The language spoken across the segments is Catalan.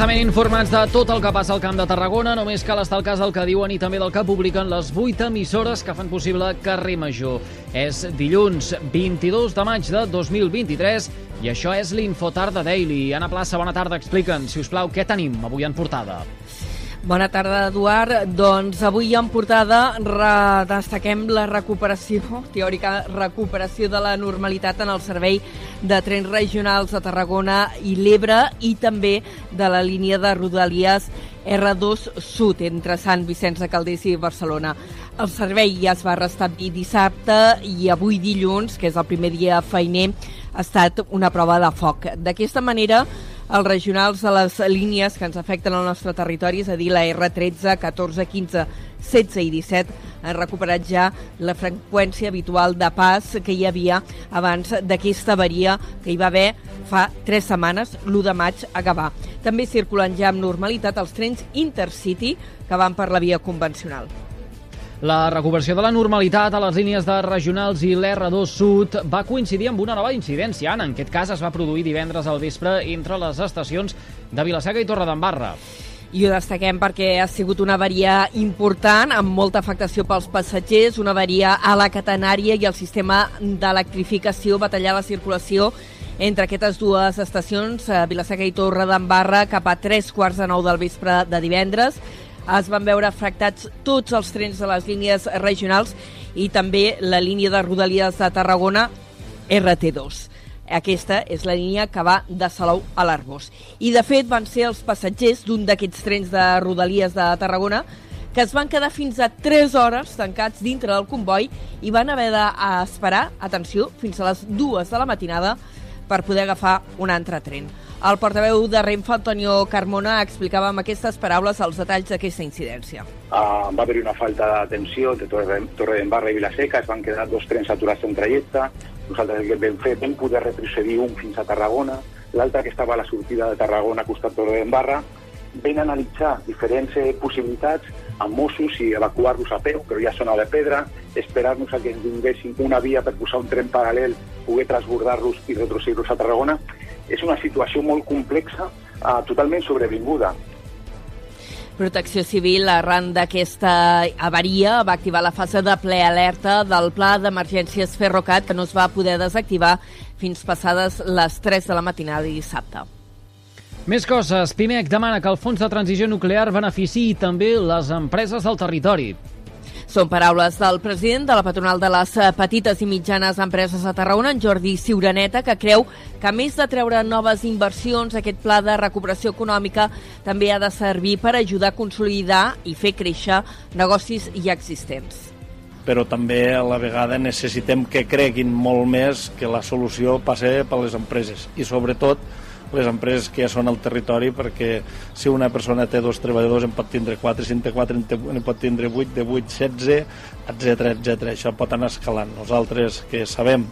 Ben informats de tot el que passa al Camp de Tarragona, només cal estar al cas del que diuen i també del que publiquen les 8 emissores que fan possible Carrer Major. És dilluns 22 de maig de 2023 i això és l'Infotarda Daily. Anna Plaça, bona tarda. Explica'ns, si us plau, què tenim avui en portada. Bona tarda, Eduard. Doncs avui en portada destaquem la recuperació, teòrica recuperació de la normalitat en el servei de trens regionals de Tarragona i l'Ebre i també de la línia de Rodalies R2 Sud entre Sant Vicenç de Calders i Barcelona. El servei ja es va restablir dissabte i avui dilluns, que és el primer dia feiner, ha estat una prova de foc. D'aquesta manera, els regionals de les línies que ens afecten al nostre territori, és a dir, la R13, 14, 15, 16 i 17, han recuperat ja la freqüència habitual de pas que hi havia abans d'aquesta avaria que hi va haver fa tres setmanes, l'1 de maig a Gavà. També circulen ja amb normalitat els trens Intercity que van per la via convencional. La recuperació de la normalitat a les línies de regionals i l'R2 Sud va coincidir amb una nova incidència. En aquest cas es va produir divendres al vespre entre les estacions de Vilaseca i Torredembarra. I ho destaquem perquè ha sigut una avaria important, amb molta afectació pels passatgers, una avaria a la catenària i el sistema d'electrificació va tallar la circulació entre aquestes dues estacions, eh, Vilaseca i Torre d'Embarra, cap a tres quarts de nou del vespre de divendres es van veure afectats tots els trens de les línies regionals i també la línia de Rodalies de Tarragona RT2. Aquesta és la línia que va de Salou a l'Arbós. I, de fet, van ser els passatgers d'un d'aquests trens de Rodalies de Tarragona que es van quedar fins a 3 hores tancats dintre del comboi i van haver d'esperar, atenció, fins a les 2 de la matinada per poder agafar un altre tren. El portaveu de Renfe, Antonio Carmona, explicava amb aquestes paraules els detalls d'aquesta incidència. Uh, va haver una falta d'atenció de Torre, Torre d'Embarra i Vilaseca, es van quedar dos trens aturats en trajecte, nosaltres el que vam fer, vam poder retrocedir un fins a Tarragona, l'altre que estava a la sortida de Tarragona, costat Torre d'Embarra, vam analitzar diferents eh, possibilitats amb Mossos i evacuar-los a peu, però ja zona de pedra, esperar-nos a que ens vinguessin una via per posar un tren paral·lel, poder transbordar-los i retrocedir-los a Tarragona, és una situació molt complexa, eh, totalment sobrevinguda. Protecció Civil, arran d'aquesta avaria, va activar la fase de ple alerta del Pla d'Emergències Ferrocat, que no es va poder desactivar fins passades les 3 de la matinada de dissabte. Més coses. Pimec demana que el Fons de Transició Nuclear beneficiï també les empreses del territori. Són paraules del president de la patronal de les eh, petites i mitjanes empreses a Tarragona, en Jordi Siuraneta, que creu que a més de treure noves inversions, aquest pla de recuperació econòmica també ha de servir per ajudar a consolidar i fer créixer negocis ja existents. Però també a la vegada necessitem que creguin molt més que la solució passe per les empreses i sobretot les empreses que ja són al territori perquè si una persona té dos treballadors en pot tindre 4, si en té 4 en pot tindre 8, de 8, 16, etc etc. Això pot anar escalant. Nosaltres que sabem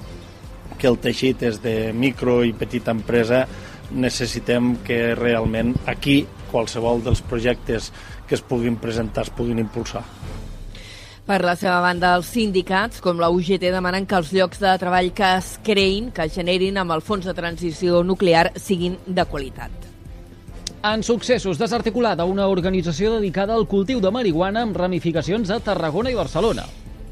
que el teixit és de micro i petita empresa necessitem que realment aquí qualsevol dels projectes que es puguin presentar es puguin impulsar. Per la seva banda, els sindicats, com la UGT, demanen que els llocs de treball que es creïn, que es generin amb el fons de transició nuclear, siguin de qualitat. En successos, desarticulada una organització dedicada al cultiu de marihuana amb ramificacions a Tarragona i Barcelona.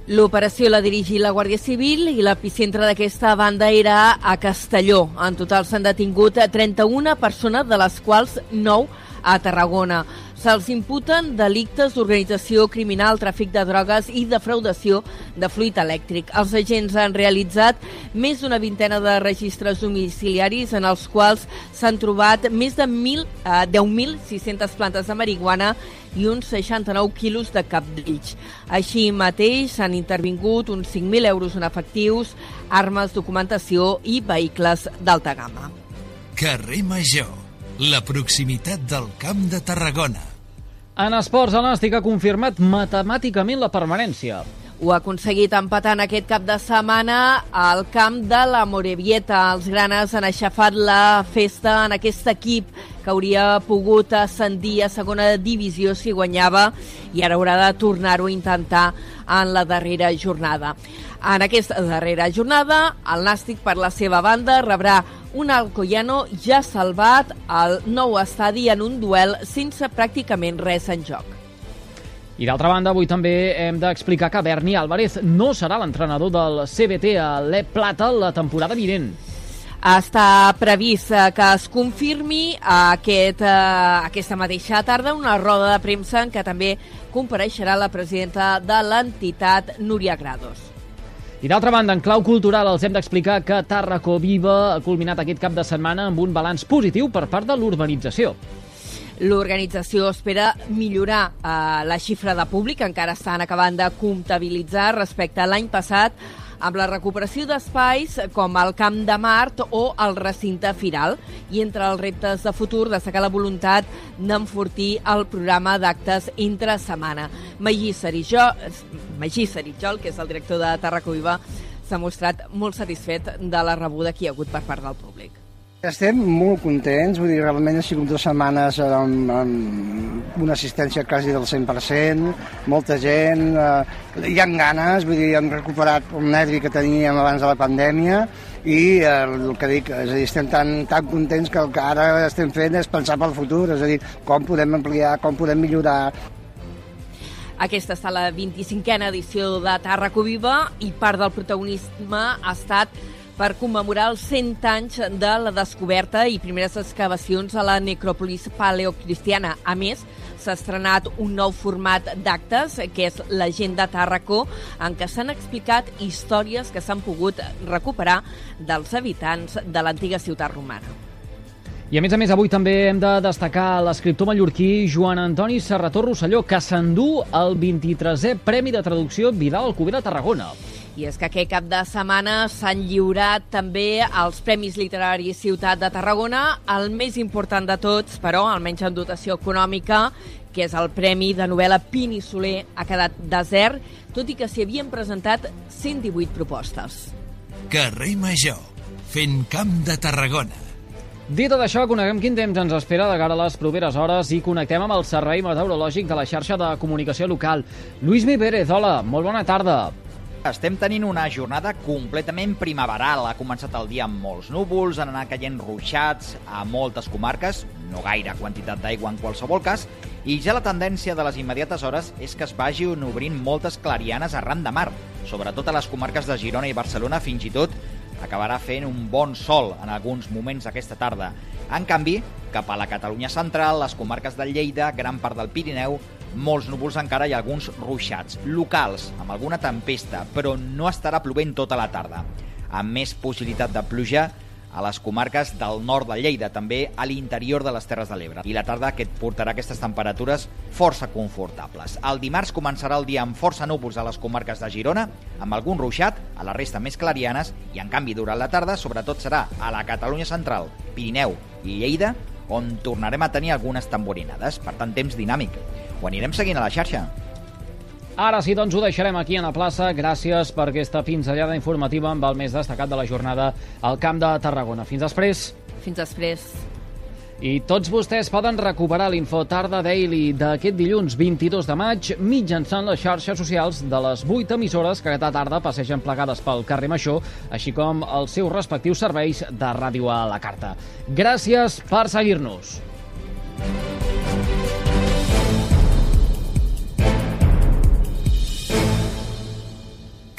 L'operació la dirigí la Guàrdia Civil i l'epicentre d'aquesta banda era a Castelló. En total s'han detingut 31 persones, de les quals 9 a Tarragona. Se'ls imputen delictes d'organització criminal, tràfic de drogues i defraudació de fluid elèctric. Els agents han realitzat més d'una vintena de registres domiciliaris en els quals s'han trobat més de 1.000, eh, 10.600 plantes de marihuana i uns 69 quilos de capdills. Així mateix s'han intervingut uns 5.000 euros en efectius, armes, documentació i vehicles d'alta gamma. Carrer Major la proximitat del Camp de Tarragona. En esports, el Nàstic ha confirmat matemàticament la permanència. Ho ha aconseguit empatant aquest cap de setmana al camp de la Morevieta. Els granes han aixafat la festa en aquest equip que hauria pogut ascendir a segona divisió si guanyava i ara haurà de tornar-ho a intentar en la darrera jornada. En aquesta darrera jornada, el Nàstic, per la seva banda, rebrà un Alcoyano ja salvat al nou estadi en un duel sense pràcticament res en joc. I d'altra banda, avui també hem d'explicar que Berni Álvarez no serà l'entrenador del CBT a l'E Plata la temporada vinent. Està previst eh, que es confirmi aquest, eh, aquesta mateixa tarda una roda de premsa en què també compareixerà la presidenta de l'entitat, Núria Grados. I d'altra banda, en clau cultural els hem d'explicar que Tàrraco Viva ha culminat aquest cap de setmana amb un balanç positiu per part de l'urbanització. L'organització espera millorar eh, la xifra de públic, encara estan acabant de comptabilitzar respecte a l'any passat, amb la recuperació d'espais com el Camp de Mart o el recinte firal. I entre els reptes de futur destacar la voluntat d'enfortir el programa d'actes entre setmana. Magí Serijol, Magí Serijol, que és el director de Tarracoviva, s'ha mostrat molt satisfet de la rebuda que hi ha hagut per part del públic. Estem molt contents, vull dir, realment ha sigut dues setmanes amb, amb una assistència quasi del 100%, molta gent, eh, hi ha ganes, vull dir, hem recuperat el nervi que teníem abans de la pandèmia i eh, el que dic, és a dir, estem tan, tan contents que el que ara estem fent és pensar pel futur, és a dir, com podem ampliar, com podem millorar, aquesta està la 25a edició de Tàrraco Viva i part del protagonisme ha estat per commemorar els 100 anys de la descoberta i primeres excavacions a la necròpolis paleocristiana. A més, s'ha estrenat un nou format d'actes, que és l'Agenda Tàrraco, en què s'han explicat històries que s'han pogut recuperar dels habitants de l'antiga ciutat romana. I a més a més, avui també hem de destacar l'escriptor mallorquí Joan Antoni Serrató Rosselló, que s'endú el 23è Premi de Traducció Vidal Alcover de Tarragona. I és que aquest cap de setmana s'han lliurat també els Premis Literaris Ciutat de Tarragona, el més important de tots, però almenys en dotació econòmica, que és el Premi de novel·la Pini Soler, ha quedat desert, tot i que s'hi havien presentat 118 propostes. Carrer Major, fent camp de Tarragona. Dit tot això, coneguem quin temps ens espera de cara a les properes hores i connectem amb el Servei Meteorològic de la xarxa de comunicació local. Lluís Mi Pérez, hola, molt bona tarda. Estem tenint una jornada completament primaveral. Ha començat el dia amb molts núvols, han anat caient ruixats a moltes comarques, no gaire quantitat d'aigua en qualsevol cas, i ja la tendència de les immediates hores és que es vagin obrint moltes clarianes arran de mar, sobretot a les comarques de Girona i Barcelona, fins i tot acabarà fent un bon sol en alguns moments aquesta tarda. En canvi, cap a la Catalunya central, les comarques de Lleida, gran part del Pirineu, molts núvols encara i alguns ruixats, locals, amb alguna tempesta, però no estarà plovent tota la tarda. Amb més possibilitat de pluja a les comarques del nord de Lleida, també a l'interior de les Terres de l'Ebre. I la tarda que et portarà aquestes temperatures força confortables. El dimarts començarà el dia amb força núvols a les comarques de Girona, amb algun ruixat, a la resta més clarianes, i en canvi durant la tarda sobretot serà a la Catalunya central, Pirineu i Lleida, on tornarem a tenir algunes tamborinades. Per tant, temps dinàmic. Ho anirem seguint a la xarxa. Ara sí, doncs ho deixarem aquí a la plaça. Gràcies per aquesta pinzellada informativa amb el més destacat de la jornada al Camp de Tarragona. Fins després. Fins després. I tots vostès poden recuperar l'info Tarda Daily d'aquest dilluns 22 de maig mitjançant les xarxes socials de les 8 emissores que aquesta tarda passegen plegades pel carrer Major, així com els seus respectius serveis de ràdio a la carta. Gràcies per seguir-nos.